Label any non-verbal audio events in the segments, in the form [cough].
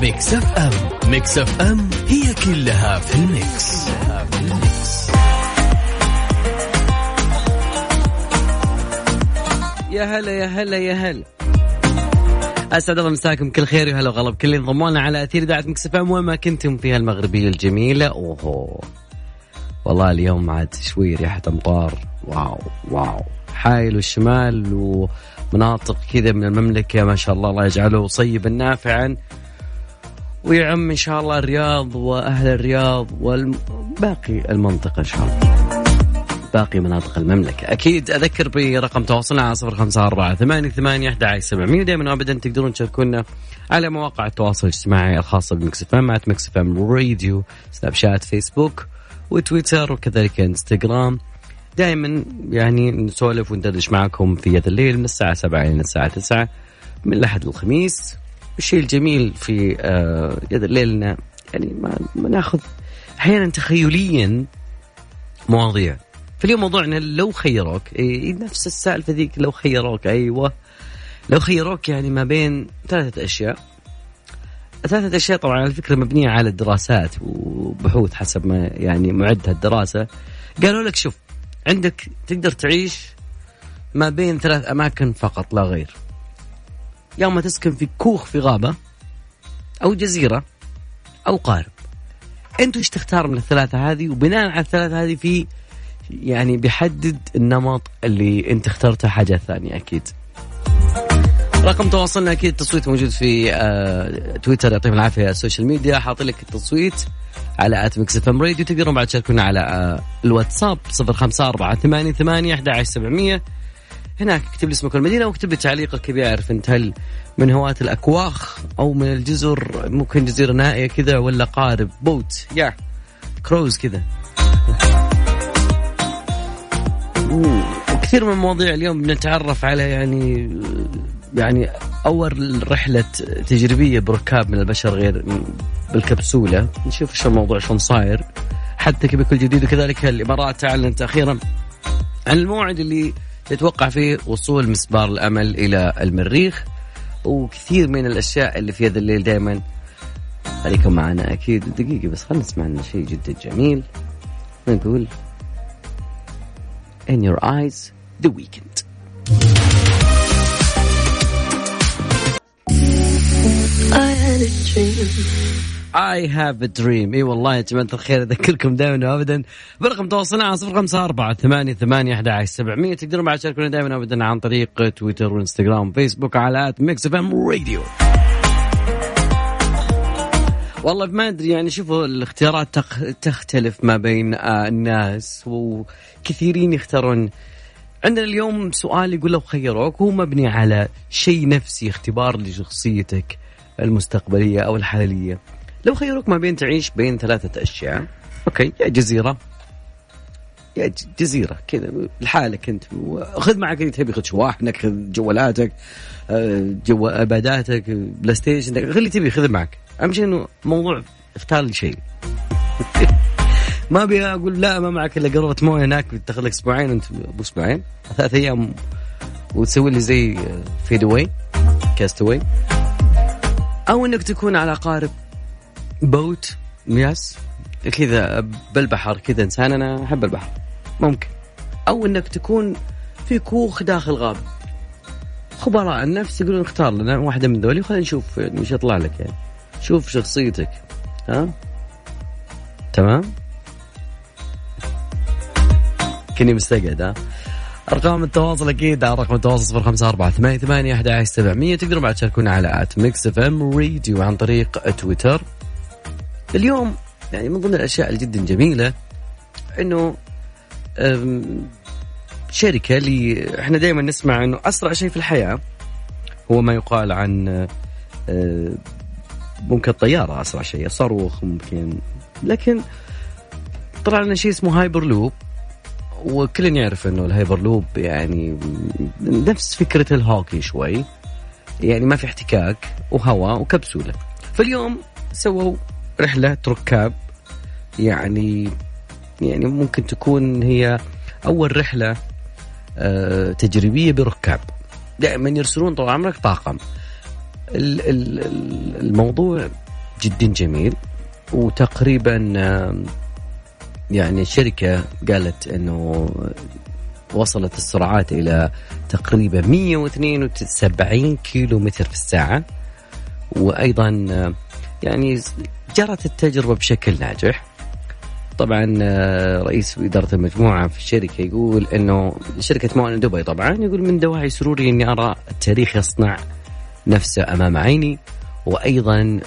Mix FM. Mix FM هي كلها في ال mix, في ال mix. يا هلا يا هلا يا هلا. أسعد الله مساكم كل خير وهلا وغلا بكل اللي انضموا لنا على أثير إذاعة Mix وين ما كنتم فيها المغربيه الجميلة. أوهو. والله اليوم عاد شوي ريحه أمطار. wow wow. حايل والشمال ومناطق كذا من المملكة ما شاء الله الله يجعله صيبا نافعا. ويعم إن شاء الله الرياض وأهل الرياض وباقي المنطقة إن شاء الله. باقي مناطق المملكة. أكيد أذكر برقم تواصلنا على صفر خمسة أربعة ثمانية ثمانية أحد سبعمية. ودائما أبدا تقدرون تشاركونا على مواقع التواصل الاجتماعي الخاصة ب Mix FM مع Mix FM Radio سناب شات فيسبوك وتويتر وكذلك إنستغرام. دائما يعني نسولف وندردش معكم في يد الليل من الساعة 7 إلى الساعة 9 من الأحد للخميس. الشيء الجميل في آه، إنه يعني ما, ناخذ أحيانا تخيليا مواضيع. فاليوم موضوعنا لو خيروك إيه نفس السالفة ذيك لو خيروك أيوة. لو خيروك يعني ما بين ثلاثة أشياء. ثلاثة أشياء طبعا على فكرة مبنية على الدراسات وبحوث حسب ما يعني معدها الدراسة. قالوا لك شوف عندك تقدر تعيش ما بين ثلاث أماكن فقط لا غير. يا اما تسكن في كوخ في غابة أو جزيرة أو قارب. أنت إيش تختار من الثلاثة هذه؟ وبناء على الثلاثة هذه في يعني بيحدد النمط اللي أنت اخترته حاجة ثانية أكيد. رقم تواصلنا أكيد التصويت موجود في آه تويتر يعطيهم العافية ال social media حاطين لك التصويت على at Mix FM Radio. تقدرون بعد تشاركونا على آه الواتساب 054 88 11700 هناك اكتب لي اسمك المدينة واكتب لي تعليقك ابي اعرف أنت هل من هواة الأكواخ أو من الجزر ممكن جزيرة نائية كذا ولا قارب. boat يا كروز كذا. وكثير من المواضيع اليوم بنتعرف على يعني يعني أول رحلة تجريبية بركاب من البشر غير بالكبسولة. نشوف شو الموضوع شلون صاير. حتى بكل جديد وكذلك الإمارات أعلنت أخيرا عن الموعد اللي يتوقع فيه وصول مسبار الأمل إلى المريخ وكثير من الأشياء اللي في هذا الليل دائما خليكم معنا أكيد دقيقة بس خلينا نسمع لنا شيء جدا جميل. نقول In Your Eyes The Weekend. I have a dream. إي والله يا جماعة الخير أذكركم دائما وابدا برقم تواصلنا على صفر خمسة أربعة ثمانية ثمانية أحد عشر سبعمية. تقدرون بعد تشاركونا دائما وابدا عن طريق تويتر وإنستغرام وفيسبوك على Mix FM Radio. والله ما أدري يعني شوفوا الاختيارات تختلف ما بين آه، الناس وكثيرين يختارون. عندنا اليوم سؤال يقول لو خيروك هو مبني على شيء نفسي اختبار لشخصيتك المستقبلية أو الحالية. لو خيروك ما بين تعيش بين ثلاثة أشياء okay يا جزيرة يا جزيرة كذا لحالك أنت خذ معك اللي تبي خذ شواحنك خذ جوالاتك آه، آيباداتك PlayStation خذ اللي تبي خذ معك. أهم شيء إنه موضوع اختار لي شيء. [laughs] ما أبي أقول لا ما معك إلا قارورة موية هناك بتاخذ لك أسبوعين أنت أبو أسبوعين ثلاث أيام وتسوي لي زي fade away Cast Away أو إنك تكون على قارب. boat يس كذا بالبحر كذا إنسان أنا أحب البحر. ممكن. أو إنك تكون في كوخ داخل غابة. خبراء النفس يقولون اختار لنا واحدة من ذولي وخلينا نشوف إيش يطلع لك يعني. شوف شخصيتك. ها؟ تمام؟ كني مستقعد ها؟ أرقام التواصل أكيد على رقم التواصل صفر خمسة أربعة ثمانية ثمانية أحد عشر سبعمية. تقدروا بعد تشاركونا على at Mix FM Radio عن طريق تويتر. اليوم يعني من ضمن الأشياء الجدا جميلة إنه شركة اللي إحنا دائما نسمع إنه أسرع شيء في الحياة هو ما يقال عن أه، ممكن الطيارة أسرع شيء الصاروخ ممكن لكن طلع لنا شيء اسمه هايبر لوب وكلنا يعرف إنه الهايبر لوب يعني نفس فكرة الهوكي شوي يعني ما في احتكاك وهواء وكبسولة. فاليوم سووا رحلة ركاب يعني يعني ممكن تكون هي أول رحلة آه، تجريبية بركاب. دائما يرسلون طول عمرك طاقم. الموضوع جدا جميل. وتقريبا يعني الشركة قالت إنه وصلت السرعات إلى تقريبا 172 كيلو متر في الساعة. وأيضا يعني جرت التجربة بشكل ناجح. طبعا رئيس إدارة المجموعة في الشركة يقول أنه شركة مؤن دبي طبعا يقول من دواعي سروري أني أرى التاريخ يصنع نفسه أمام عيني وأيضا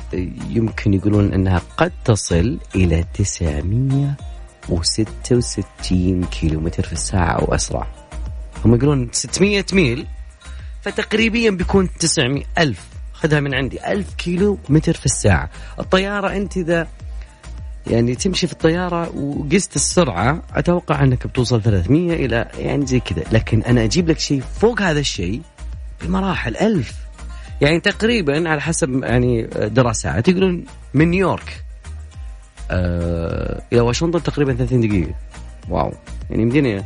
يمكن يقولون أنها قد تصل إلى 966 كيلو متر في الساعة أو أسرع. هم يقولون 600 ميل فتقريبا بيكون 900 ألف خذها من عندي. ألف كيلو متر في الساعة. الطيارة أنت إذا يعني تمشي في الطيارة وقست السرعة أتوقع أنك بتوصل 300 إلى يعني زي كذا. لكن أنا أجيب لك شيء فوق هذا الشيء بمراحل. ألف. يعني تقريبا على حسب يعني دراسات يقولون من نيويورك آه إلى واشنطن تقريبا 30 دقيقة. wow. يعني مدينة.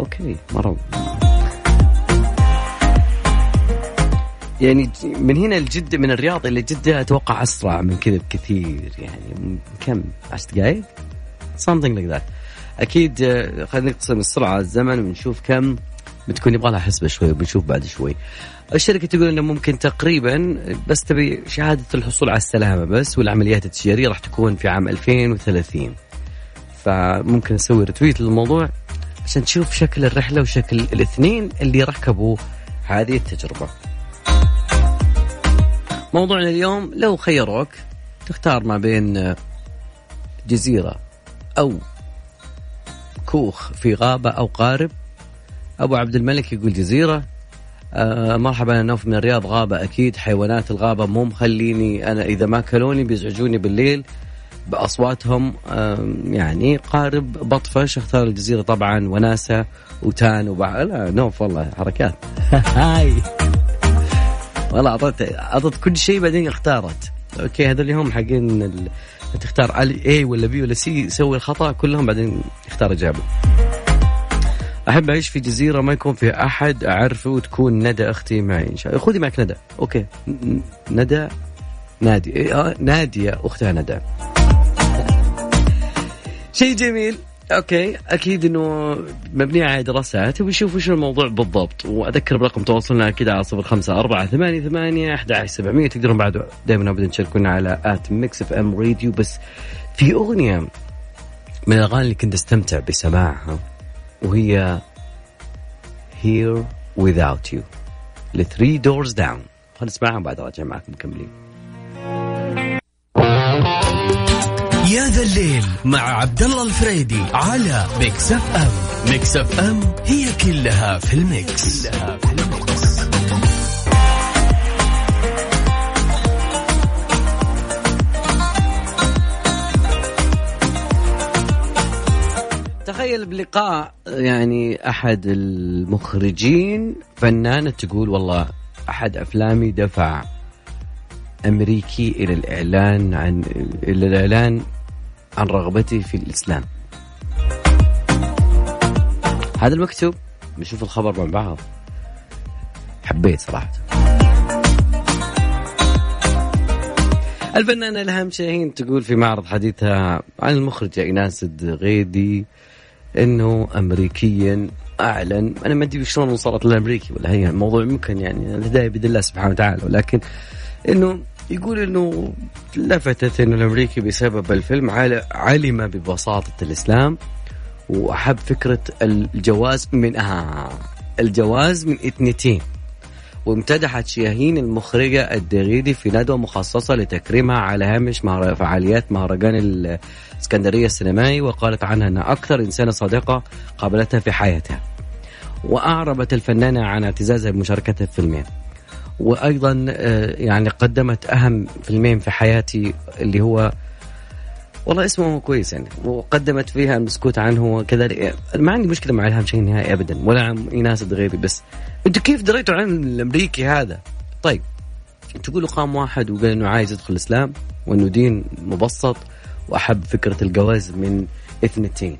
okay مرة يعني من هنا لجدة من الرياض إلى جدة أتوقع أسرع من كذا بكثير يعني كم؟ 10 دقائق something like that. أكيد آه، خلينا نقسم السرعة الزمن ونشوف كم بتكون يبغى لها حسبة شوي وبنشوف بعد شوي. الشركة تقول إنه ممكن تقريبا بس تبي شهادة الحصول على السلامة بس والعمليات التجارية راح تكون في عام 2030 فممكن نسوي رتويت للموضوع عشان تشوف شكل الرحلة وشكل الاثنين اللي ركبوا هذه التجربة. موضوعنا اليوم لو خيروك تختار ما بين جزيرة أو كوخ في غابة أو قارب أبو عبد الملك يقول جزيرة. آه مرحبا أنا نوف من الرياض غابة أكيد حيوانات الغابة مو مخليني أنا إذا ما كلوني بيزعجوني بالليل بأصواتهم. آه يعني قارب بطفش اختار الجزيرة طبعا وناسة وتان وبع... لا نوف والله حركات. [laughs] هاي. والله اعطيت اعطيت كل شيء بعدين اختارت. okay هذول هم حقين ال... تختار A ولا B ولا C سوي الخطأ كلهم بعدين اختار إجابة. أحب أعيش في جزيرة ما يكون فيها أحد أعرفه وتكون ندى أختي معي إن شاء الله. خذي معك ندى. okay. ندى نادي. إيه، آه نادية أختها ندى. شيء جميل. okay أكيد إنه مبنيه على دراسات وبيشوفوا شو الموضوع بالضبط. وأذكر برقم تواصلنا كذا على صفر خمسة أربعة ثمانية ثمانية أحد سبعمية. تقدرون بعد دائما ابدا تشاركونا على at Mix FM Radio. بس في أغنية من الأغاني اللي كنت أستمتع بسماعها وهي Here Without You ل Three Doors Down. خلينا نسمعها بعد راجع معكم مكملين. يا ذا الليل مع عبد الله الفريدي على Mix FM Mix FM هي كلها في ال Mix, كلها في ال Mix. تخيل بلقاء يعني أحد المخرجين فنانة تقول والله أحد أفلامي دفع أمريكي إلى الإعلان عن إلى الإعلان عن رغبتي في الإسلام. هذا المكتوب بنشوف الخبر مع بعض. حبيت صراحة. الفنانة إلهام شاهين تقول في معرض حديثها عن المخرجة إيناس الدغيدي إنه امريكيا أعلن أنا ما أدري شلون وصلت للأمريكي ولا هي الموضوع ممكن يعني الهداية بيد الله سبحانه وتعالى ولكن إنه يقول إنه لفتت إنه الأمريكي بسبب الفيلم علم ببساطة الإسلام وأحب فكرة الجواز من آه الجواز من إثنتين. وامتدحت شياهين المخرجة الدغيدي في ندوة مخصصة لتكريمها على هامش فعاليات مهرجان الإسكندرية السينمائي وقالت عنها أنها أكثر إنسانة صادقة قابلتها في حياتها. وأعربت الفنانة عن اعتزازها بمشاركتها في فيلمين. وأيضا آه، يعني قدمت أهم فيلمين في حياتي اللي هو والله اسمه كويس يعني وقدمت فيها المسكوت عنه وكذلك ما عندي مشكلة مع إلهام شيء نهائي ابدا ولا عن ايناس الدغيبي بس أنتوا كيف دريتوا عن الأمريكي هذا؟ طيب تقولوا قام واحد وقال إنه عايز يدخل الاسلام وإنه دين مبسط وأحب فكرة الجواز من إثنتين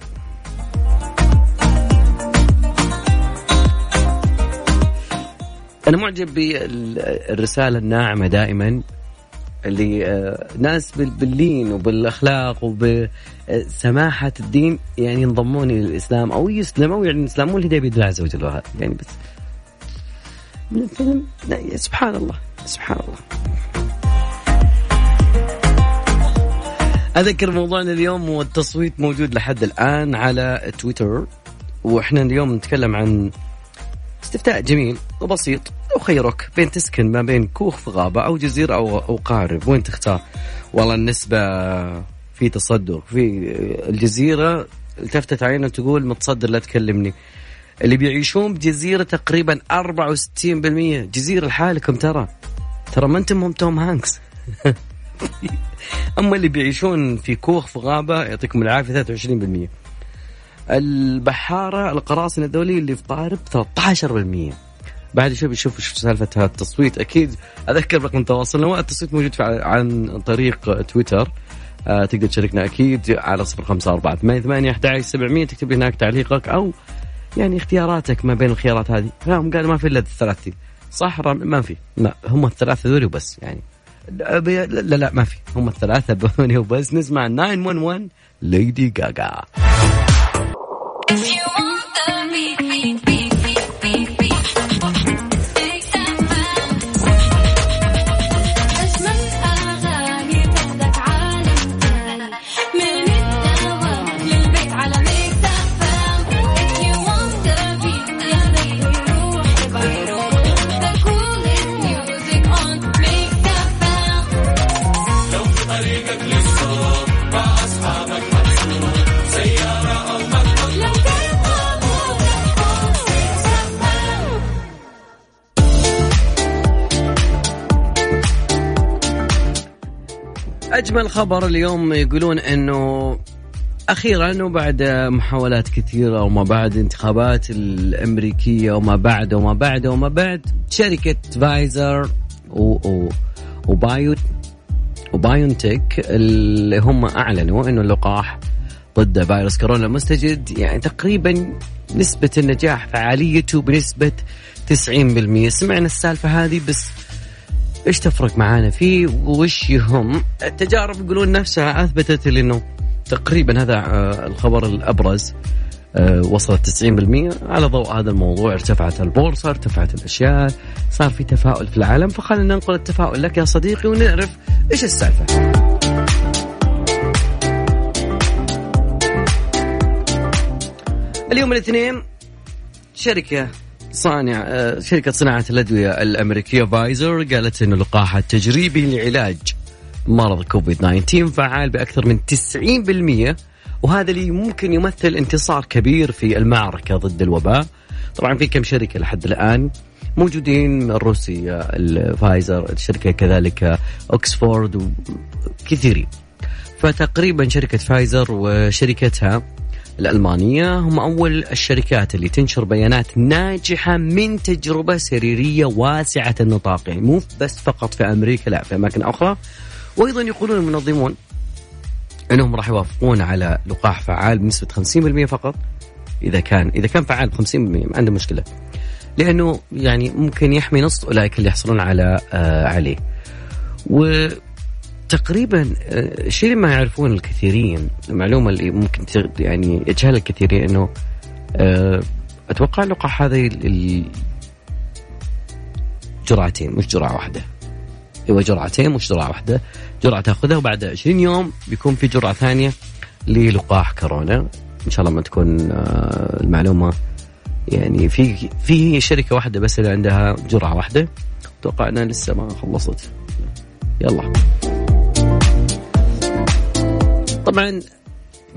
أنا معجب بالرسالة الناعمة دائما اللي آه، ناس باللين وبالأخلاق وبسماحة الدين يعني ينضمون إلى الاسلام أو يسلموا يعني يسلمون الهدايه بيد الله عز وجل. يعني بس من الفيلم سبحان الله سبحان الله. أذكر موضوعنا اليوم والتصويت موجود لحد الآن على تويتر. وإحنا اليوم نتكلم عن استفتاء جميل وبسيط. وخيرك بين تسكن ما بين كوخ في غابة أو جزيرة أو أو قارب. وين تختار؟ والله النسبة في تصدر في الجزيرة التفتت عينه تقول متصدر لا تكلمني. اللي بيعيشون بجزيرة تقريبا 64% جزيرة لحالكم ترى. ترى ما أنتم هم توم هانكس. [laughs] أما اللي بيعيشون في كوخ في غابة يعطيكم العافية 23% البحارة القراصنة الدولية اللي في قارب 13% بعد شوي بنشوف شو سالفة التصويت. أكيد أذكر رقم تواصلنا التصويت موجود عن طريق تويتر آه تقدر تشاركنا أكيد على صفر خمسة أربعة ثمانية ثمانية أحد سبعمية. تكتب هناك تعليقك أو يعني اختياراتك ما بين الخيارات هذه. هم قال ما في إلا الثلاث صح ما في. لا هم الثلاثة ذولي وبس يعني. لا لا, لا ما في. هم الثلاثة بوني وبس. نسمع 911 ليدي جاجا. اجمل خبر اليوم يقولون إنه أخيرا وبعد محاولات كثيرة وما بعد انتخابات الأمريكية وما بعد وما بعد وما بعد شركة فايزر و, و وبايو وبايونتك اللي هم أعلنوا إنه اللقاح ضد فيروس كورونا المستجد يعني تقريبا نسبة النجاح فعاليته بنسبة 90% سمعنا السالفة هذه بس إيش تفرق معانا؟ فيه وش يهم التجارب يقولون نفسها أثبتت انه تقريبا هذا آه، الخبر الأبرز آه، وصلت 90% على ضوء هذا الموضوع ارتفعت البورصة ارتفعت الأشياء صار في تفاؤل في العالم. فخلينا ننقل التفاؤل لك يا صديقي ونعرف إيش السالفة. اليوم الاثنين شركة صانع آه، شركة صناعة الأدوية الأمريكية فايزر قالت أنه اللقاح التجريبي لعلاج مرض كوفيد 19 فعال بأكثر من 90% وهذا اللي ممكن يمثل انتصار كبير في المعركة ضد الوباء. طبعا في كم شركة لحد الآن موجودين الروسية الفايزر الشركة كذلك أكسفورد وكثيرين. فتقريبا شركة فايزر وشركتها الألمانية هم أول الشركات اللي تنشر بيانات ناجحة من تجربة سريرية واسعة النطاق يعني مو بس فقط في أمريكا لا في أماكن أخرى. وأيضا يقولون المنظمون أنهم راح يوافقون على لقاح فعال بنسبة 50% فقط إذا كان إذا كان فعال ب 50% ما عنده مشكلة. لأنه يعني ممكن يحمي نص أولئك اللي يحصلون على آه عليه. و تقريبا آه، الشيء اللي ما يعرفون الكثيرين المعلومه اللي ممكن يعني يجهلها الكثيرين إنه آه، أتوقع اللقاح هذه جرعتين مش جرعة واحدة. هو جرعتين مش جرعة واحدة. جرعة تأخذها وبعد 20 يوم بيكون في جرعة ثانية للقاح كورونا. إن شاء الله ما تكون آه، المعلومة يعني في في شركة واحدة بس اللي عندها جرعة واحدة. أتوقع إنها لسه ما خلصت. يلا. طبعا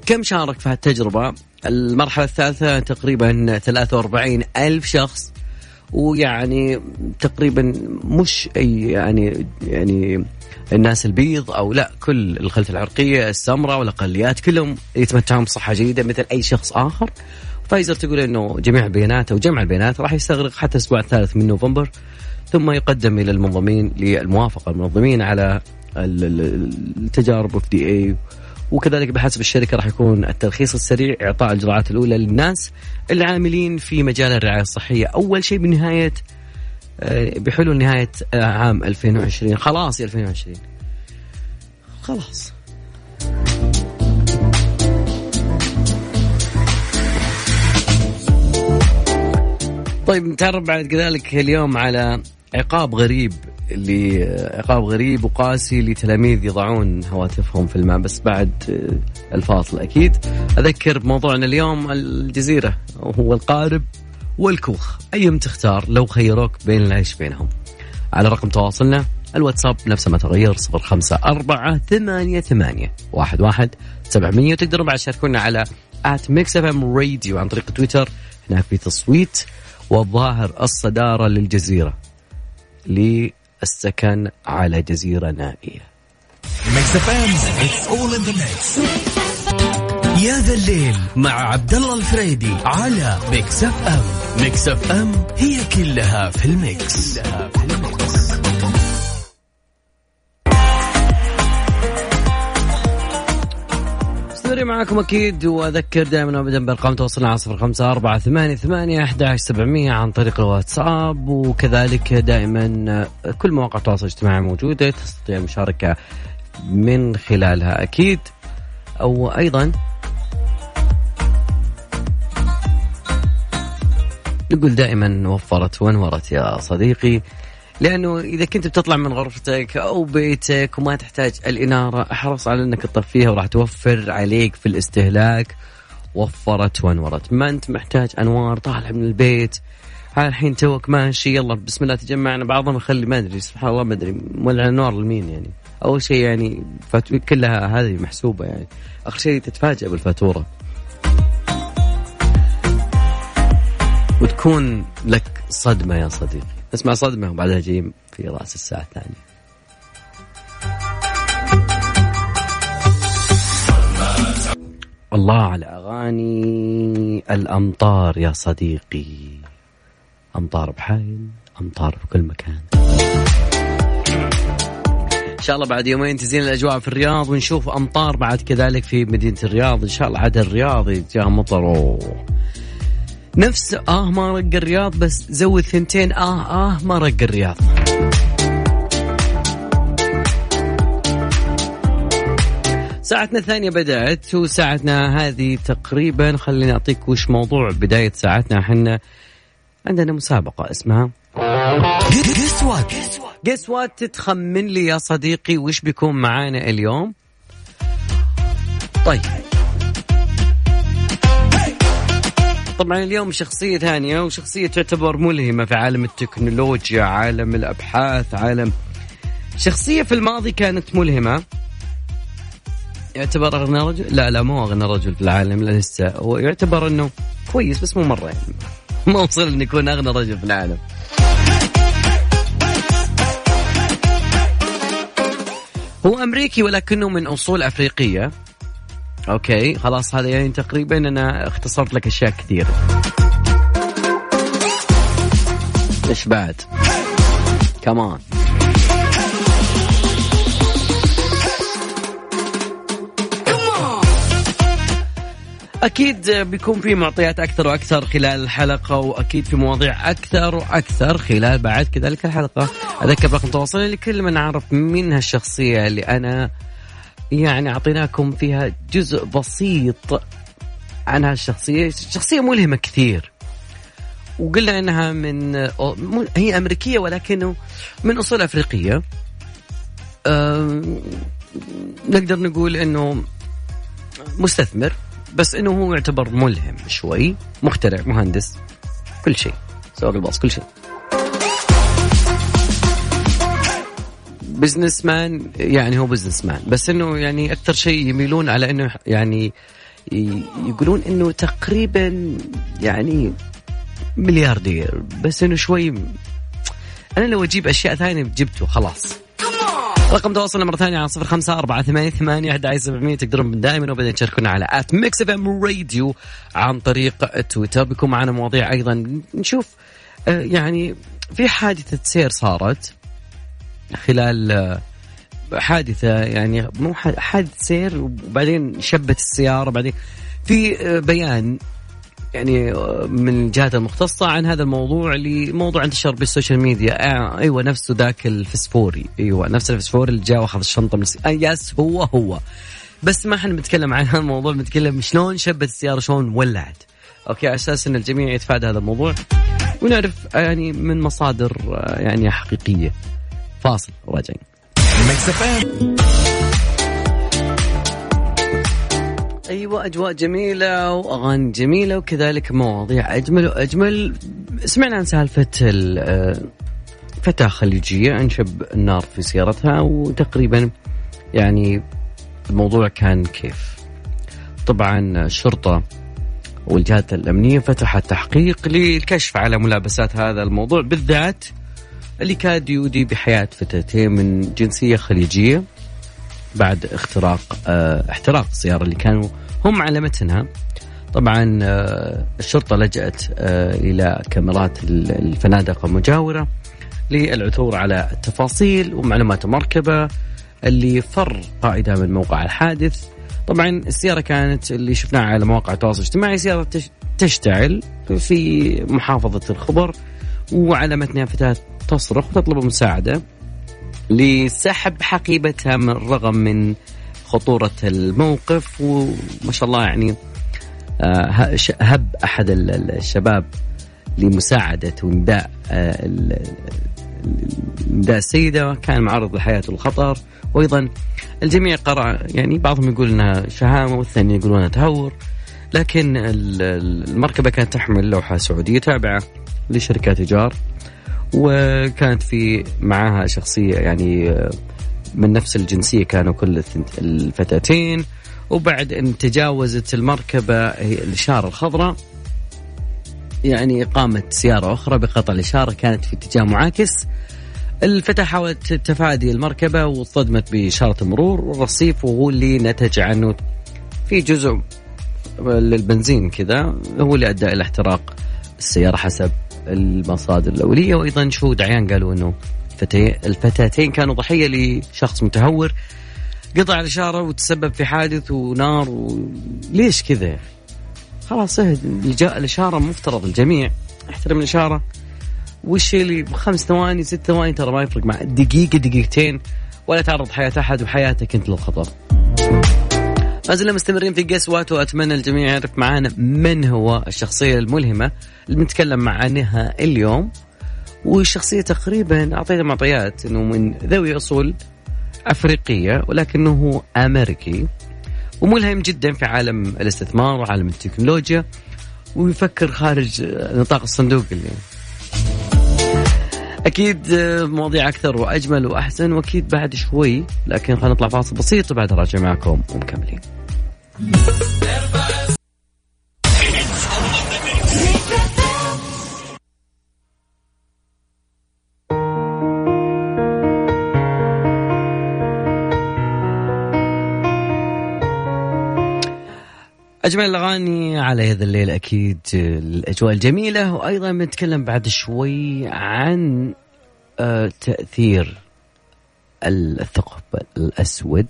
كم شارك في هالتجربة؟ المرحلة الثالثة تقريبا 43 ألف شخص ويعني تقريبا مش أي يعني يعني الناس البيض أو لا كل الخلفية العرقية السمراء والأقليات كلهم يتمتعون بصحة جيدة مثل أي شخص آخر. فايزر تقول إنه جميع البيانات أو جمع البيانات راح يستغرق حتى الأسبوع الثالث من نوفمبر ثم يقدم إلى المنظمين للموافقة المنظمين على التجارب اف دي إي وكذلك بحسب الشركة راح يكون الترخيص السريع إعطاء الجرعات الأولى للناس العاملين في مجال الرعاية الصحية. أول شيء بنهاية آه، بحلول نهاية آه، عام 2020 خلاص 2020 خلاص. طيب نتعرف بعد كذلك اليوم على عقاب غريب. لعقاب غريب وقاسي لتلاميذ يضعون هواتفهم في الماء. بس بعد الفاصل أكيد. أذكر بموضوعنا اليوم الجزيرة وهو القارب والكوخ. أيهم تختار لو خيروك بين العيش بينهم؟ على رقم تواصلنا الواتساب نفسه ما تغير صفر خمسة أربعة ثمانية ثمانية واحد واحد سبعمية. وتقدروا بعد تشاركونا على at Mix FM Radio عن طريق تويتر. هناك في تصويت والظاهر الصدارة للجزيرة. للسكن على جزيرة نائية. يا ذا الليل مع عبد الله الفريدي على Mix FM Mix FM هي كلها في ال Mix, كلها في ال Mix. مستمرين معكم أكيد وأذكر دائما ابدا بأرقام تواصلنا على صفر خمسة أربعة ثمانية ثمانية أحد سبعمية عن طريق الواتساب. وكذلك دائما كل مواقع التواصل الاجتماعي موجودة تستطيع المشاركة من خلالها أكيد. أو أيضا نقول دائما وفرت وانورت يا صديقي. لأنه إذا كنت بتطلع من غرفتك أو بيتك وما تحتاج الإنارة احرص على إنك تطفيها وراح توفر عليك في الاستهلاك. وفرت وانورت. ما أنت محتاج أنوار طالع من البيت. الحين توك ماشي يلا بسم الله تجمعنا بعضهم يخلي ما أدري سبحان الله ما أدري مولع النار لمين يعني؟ أول شيء يعني كلها هذه محسوبة يعني. آخر شيء تتفاجئ بالفاتورة. وتكون لك صدمة يا صديقي. اسمع صدمة وبعدها جاي في رأس الساعة الثانية. الله على أغاني الأمطار يا صديقي. أمطار بحايل أمطار في كل مكان. إن شاء الله بعد يومين تزين الأجواء في الرياض ونشوف أمطار بعد كذلك في مدينة الرياض. إن شاء الله عاد الرياض جاء مطر أوه. نفس آه ما رق الرياض بس زود ثنتين آه آه ما رق الرياض. ساعتنا الثانية بدأت وساعتنا هذه تقريبا خليني أعطيك وش موضوع بداية ساعتنا إحنا. عندنا مسابقة اسمها guess what guess what تتخمن لي يا صديقي وش بيكون معانا اليوم؟ طيب. طبعا اليوم شخصية ثانية وشخصية تعتبر ملهمة في عالم التكنولوجيا عالم الأبحاث عالم شخصية في الماضي كانت ملهمة. يعتبر أغنى رجل؟ لا لا مو أغنى رجل في العالم لا لسه. هو يعتبر أنه كويس بس مو مرة يعني. [laughs] ما وصل أن يكون أغنى رجل في العالم. هو أمريكي ولكنه من أصول أفريقية. أوكي خلاص هذا يعني تقريبا أنا اختصرت لك أشياء كثيره إيش بعد؟ كمان أكيد بيكون في معطيات أكثر وأكثر خلال الحلقة وأكيد في مواضيع أكثر وأكثر خلال بعد كذلك الحلقة. أذكر رقم تواصلي لكل من عرف من هالشخصيه اللي أنا يعني أعطيناكم فيها جزء بسيط عن هالشخصيه شخصيه ملهمة كثير. وقلنا إنها من هي أمريكية ولكنه من أصول أفريقية. نقدر نقول إنه مستثمر بس إنه هو يعتبر ملهم شوي مخترع مهندس كل شيء سواق الباص كل شيء. businessman يعني هو businessman بس إنه يعني أكثر شيء يميلون على إنه يعني يقولون إنه تقريبا يعني ملياردير. بس إنه شوي أنا لو أجيب أشياء ثانية جبته خلاص. رقم تواصلنا مرة ثانية على صفر خمسة أربعة ثمانية ثمانية أحد سبعمية. تقدرون دائما وبعدين تشاركونا على at Mix FM Radio عن طريق تويتر بيكون معنا مواضيع أيضا. نشوف آه، يعني في حادثة سير صارت. خلال آه، حادثة يعني مو حادث سير وبعدين شبت السيارة بعدين في آه، بيان يعني من الجهات المختصة عن هذا الموضوع لموضوع انتشر بال social media. آه أيوه نفسه ذاك الفسفوري. أيوه نفس الفسفوري اللي جاء وأخذ الشنطة من السي... آه yes هو هو. بس ما إحنا بنتكلم عن هذا الموضوع بنتكلم شلون شبت السيارة شلون ولعت. okay على أساس إن الجميع يتفادى هذا الموضوع ونعرف يعني من مصادر آه، يعني حقيقية. فاصل راجعين. أيوه أجواء جميلة وأغاني جميلة وكذلك مواضيع أجمل وأجمل. سمعنا عن سالفة آه، فتاة خليجية أنشب النار في سيارتها وتقريبا يعني الموضوع كان كيف. طبعا الشرطة والجهات الأمنية فتحت تحقيق للكشف على ملابسات هذا الموضوع بالذات اللي كاد يودي بحياة فتاتين من جنسية خليجية بعد اختراق آه احتراق السيارة اللي كانوا هم على متنها. طبعا آه الشرطة لجأت آه إلى كاميرات الفنادق المجاورة للعثور على التفاصيل ومعلومات المركبة اللي فر قائدها من موقع الحادث. طبعا السيارة كانت اللي شفناها على مواقع التواصل الاجتماعي سيارة تشتعل في محافظة الخبر وعلى متنها فتاة تصرخ وتطلب المساعدة لسحب حقيبتها من الرغم من خطورة الموقف وما شاء الله يعني آه، هب أحد الشباب لمساعدة ونداء آه، نداء السيدة. كان معرض لحياته الخطر. وأيضا الجميع قرأ يعني بعضهم يقول أنها شهامة والثاني يقولون تهور. لكن المركبة كانت تحمل لوحة سعودية تابعة لشركات إيجار. وكانت في معها شخصية يعني آه، من نفس الجنسية كانوا كل الفتاتين. وبعد أن تجاوزت المركبة الإشارة الخضراء يعني قامت سيارة أخرى بقطع الإشارة كانت في اتجاه معاكس. الفتاة حاولت تفادي المركبة واصطدمت بإشارة المرور والرصيف وهو اللي نتج عنه في جزء للبنزين كذا هو اللي أدى إلى احتراق السيارة حسب المصادر الأولية وأيضا شهود عيان قالوا أنه الفتاتين كانوا ضحية لشخص متهور قطع الإشارة وتسبب في حادث ونار و... ليش كذا؟ خلاص الإشارة مفترض الجميع احترم الإشارة. والشيء اللي بخمس ثواني ست ثواني ترى ما يفرق مع دقيقة دقيقتين ولا تعرض حياة أحد وحياتك أنت للخطر. ما زلنا مستمرين في قسوات وأتمنى الجميع يعرف معانا من هو الشخصية الملهمة اللي بنتكلم عنها اليوم. والشخصية تقريبا أعطينا معطيات إنه من ذوي أصول أفريقية ولكنه أمريكي. وملهم جدا في عالم الاستثمار وعالم التكنولوجيا. ويفكر خارج نطاق الصندوق اللي أكيد مواضيع أكثر وأجمل وأحسن وأكيد بعد شوي لكن خلينا نطلع فاصل بسيط وبعد راجع معكم ومكملين. أجمل الأغاني على هذا الليل أكيد الأجواء الجميلة وأيضا بنتكلم بعد شوي عن آه، تأثير الثقب الأسود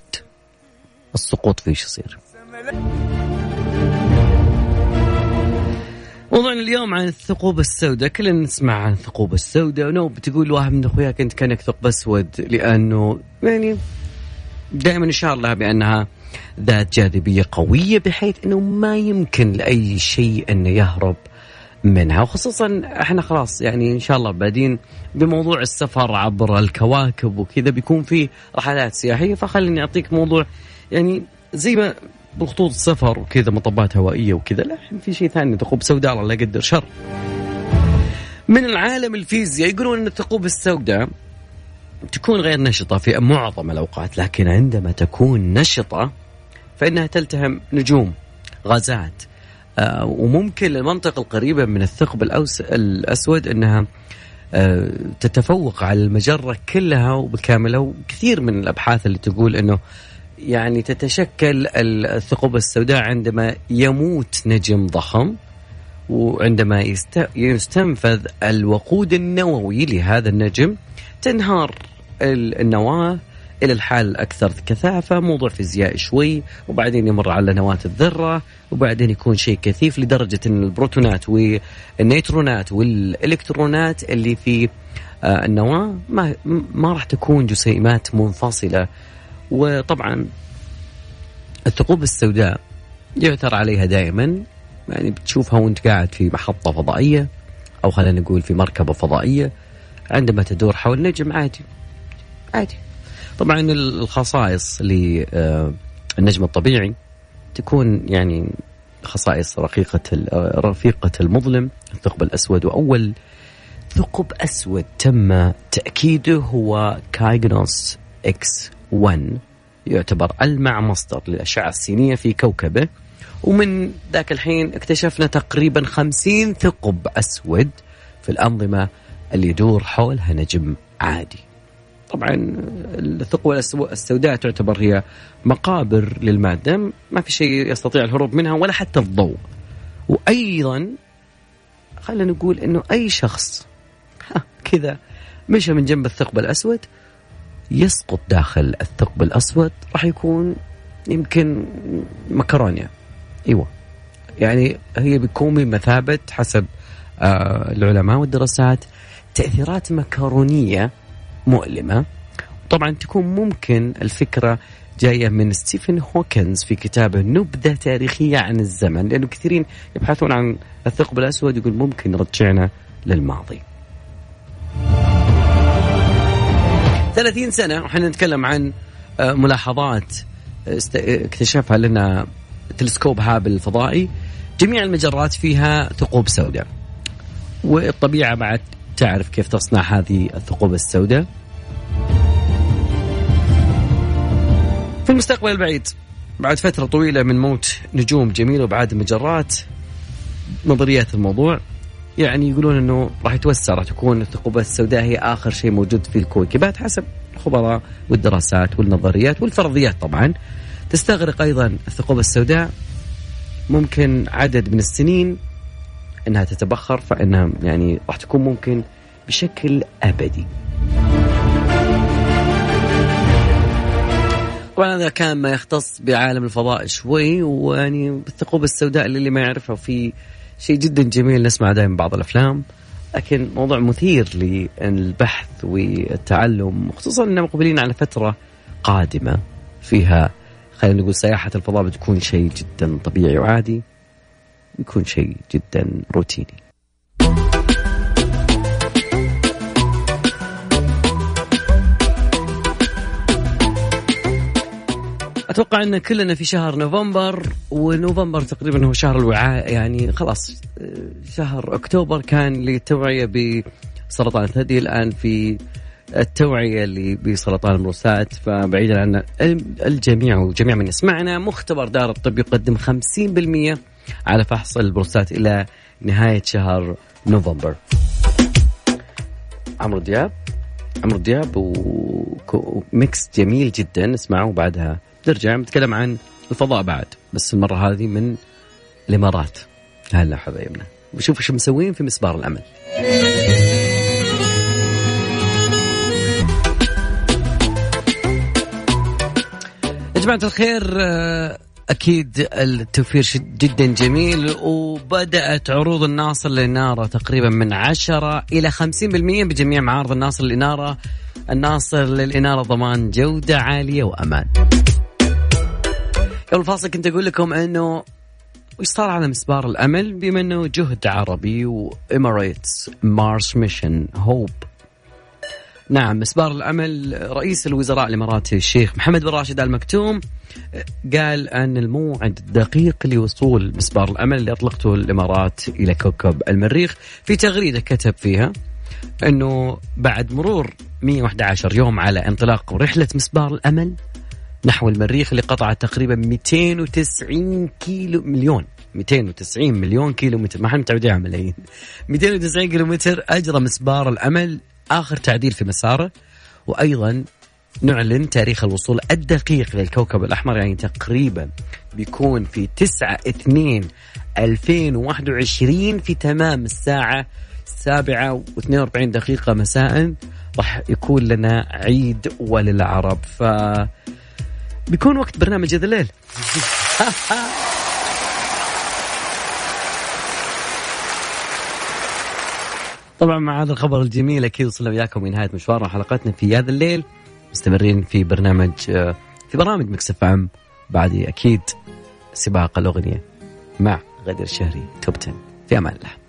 السقوط فيه يصير. موضوعنا اليوم عن الثقوب السوداء. كلنا نسمع عن الثقوب السوداء. ونو بتقول واحد من أخوياك أنت كأنك ثقب أسود لأنه يعني دائما اشار لها بأنها ذات جاذبية قوية بحيث إنه ما يمكن لأي شيء انه يهرب منها. وخصوصا إحنا خلاص يعني إن شاء الله بادين بموضوع السفر عبر الكواكب وكذا بيكون في رحلات سياحية. فخليني أعطيك موضوع يعني زي ما بخطوط السفر وكذا مطبات هوائية وكذا. لا في شيء ثاني ثقوب سوداء الله لا يقدر شر. من العالم الفيزياء يقولون إن الثقوب السوداء تكون غير نشطة في معظم الأوقات لكن عندما تكون نشطة فإنها تلتهم نجوم غازات. آه وممكن للمنطقة القريبة من الثقب الأسود أنها آه تتفوق على المجرة كلها وبكاملها وكثير من الأبحاث اللي تقول أنه يعني تتشكل الثقوب السوداء عندما يموت نجم ضخم وعندما يستنفذ الوقود النووي لهذا النجم تنهار النواة إلى الحال الأكثر كثافة موضوع فيزيائي شوي وبعدين يمر على نواة الذرة وبعدين يكون شيء كثيف لدرجة إن البروتونات والنيترونات والإلكترونات اللي في آه، النواة ما ما راح تكون جسيمات منفصلة وطبعا الثقوب السوداء يعثر عليها دائما. يعني بتشوفها وانت قاعد في محطة فضائية أو خلينا نقول في مركبة فضائية عندما تدور حول نجم عادي. عادي. طبعا الخصائص للنجم الطبيعي تكون يعني خصائص رقيقة رفيقة المظلم الثقب الأسود. وأول ثقب أسود تم تأكيده هو كايغنوس إكس 1 يعتبر ألمع مصدر للأشعة السينية في كوكبه ومن ذاك الحين اكتشفنا تقريبا خمسين ثقب أسود في الأنظمة اللي يدور حولها نجم عادي. طبعا الثقوب السوداء تعتبر هي مقابر للمادة ما في شيء يستطيع الهروب منها ولا حتى الضوء. وأيضا خلينا نقول أنه أي شخص كذا مشى من جنب الثقب الأسود يسقط داخل الثقب الأسود راح يكون يمكن مكرونيا إيوه. يعني هي بتكون بمثابة حسب آه العلماء والدراسات. تأثيرات مكرونية مؤلمة. طبعا تكون ممكن الفكرة جاية من ستيفن هوكنز في كتابه نبذة تاريخية عن الزمن لأنه كثيرين يبحثون عن الثقب الأسود يقول ممكن يرجعنا للماضي. 30 سنة وحنا نتكلم عن آه، ملاحظات اكتشفها لنا تلسكوب هابل الفضائي. جميع المجرات فيها ثقوب سوداء. والطبيعة بعد تعرف كيف تصنع هذه الثقوب السوداء. في المستقبل البعيد بعد فترة طويلة من موت نجوم جميلة وبعد المجرات نظريات الموضوع. يعني يقولون إنه راح يتوسع راح تكون الثقوب السوداء هي آخر شيء موجود في الكويكبات حسب الخبراء والدراسات والنظريات والفرضيات طبعا تستغرق أيضا الثقوب السوداء ممكن عدد من السنين إنها تتبخر فإنها يعني راح تكون ممكن بشكل أبدي. طبعا هذا كان ما يختص بعالم الفضاء شوي ويعني بالثقوب السوداء اللي ما يعرفها في شيء جدا جميل نسمع دائما بعض الأفلام لكن موضوع مثير للبحث والتعلم خصوصا إننا مقبلين على فترة قادمة فيها خلينا نقول سياحة الفضاء بتكون شيء جدا طبيعي وعادي بيكون شيء جدا روتيني. أتوقع إن كلنا في شهر نوفمبر ونوفمبر تقريبا هو شهر الوعاء يعني خلاص شهر أكتوبر كان للتوعيه بسرطان الثدي الآن في التوعية اللي بسرطان البروستات فبعيدا عن الجميع وجميع من يسمعنا مختبر دار الطب يقدم 50% على فحص البروستات إلى نهاية شهر نوفمبر. عمرو دياب عمرو دياب وميكس جميل جدا اسمعوا بعدها. نرجع نتكلم عن الفضاء بعد بس المرة هذه من الإمارات. هلا حبايبنا. وشوفوا شو مسوين في مسبار الأمل. جماعة الخير آه، أكيد التوفير جدا جميل وبدأت عروض الناصر للإنارة تقريبا من 10 إلى 50% بجميع معارض الناصر للإنارة الناصر للإنارة ضمان جودة عالية وأمان. قبل الفاصل كنت أقول لكم أنه وش صار على مسبار الأمل؟ بما أنه جهد عربي و Emirates Mars Mission Hope. نعم مسبار الأمل رئيس الوزراء الإماراتي الشيخ محمد بن راشد آل مكتوم قال أن الموعد الدقيق لوصول مسبار الأمل اللي أطلقته الإمارات إلى كوكب المريخ. في تغريدة كتب فيها أنه بعد مرور 111 يوم على انطلاق رحلة مسبار الأمل نحو المريخ اللي قطعت تقريبا 290 كيلو مليون. 290 مليون كيلو متر ما إحنا متعودين على ملايين 290 كيلو متر أجرى مسبار الأمل. آخر تعديل في مساره. وأيضا نعلن تاريخ الوصول الدقيق للكوكب الأحمر. يعني تقريبا بيكون في 9 2 2021 في تمام الساعة السابعة و42 دقيقة مساء. راح يكون لنا عيد وللعرب. ف بيكون وقت برنامج هذا الليل. [laughs] طبعا مع هذا الخبر الجميل أكيد وصلنا وياكم لنهايه مشوارنا وحلقتنا في هذا الليل. مستمرين في برنامج في برامج مكسف عم بعد أكيد سباق الأغنية مع غدير الشهري. توب 10 في أمان الله.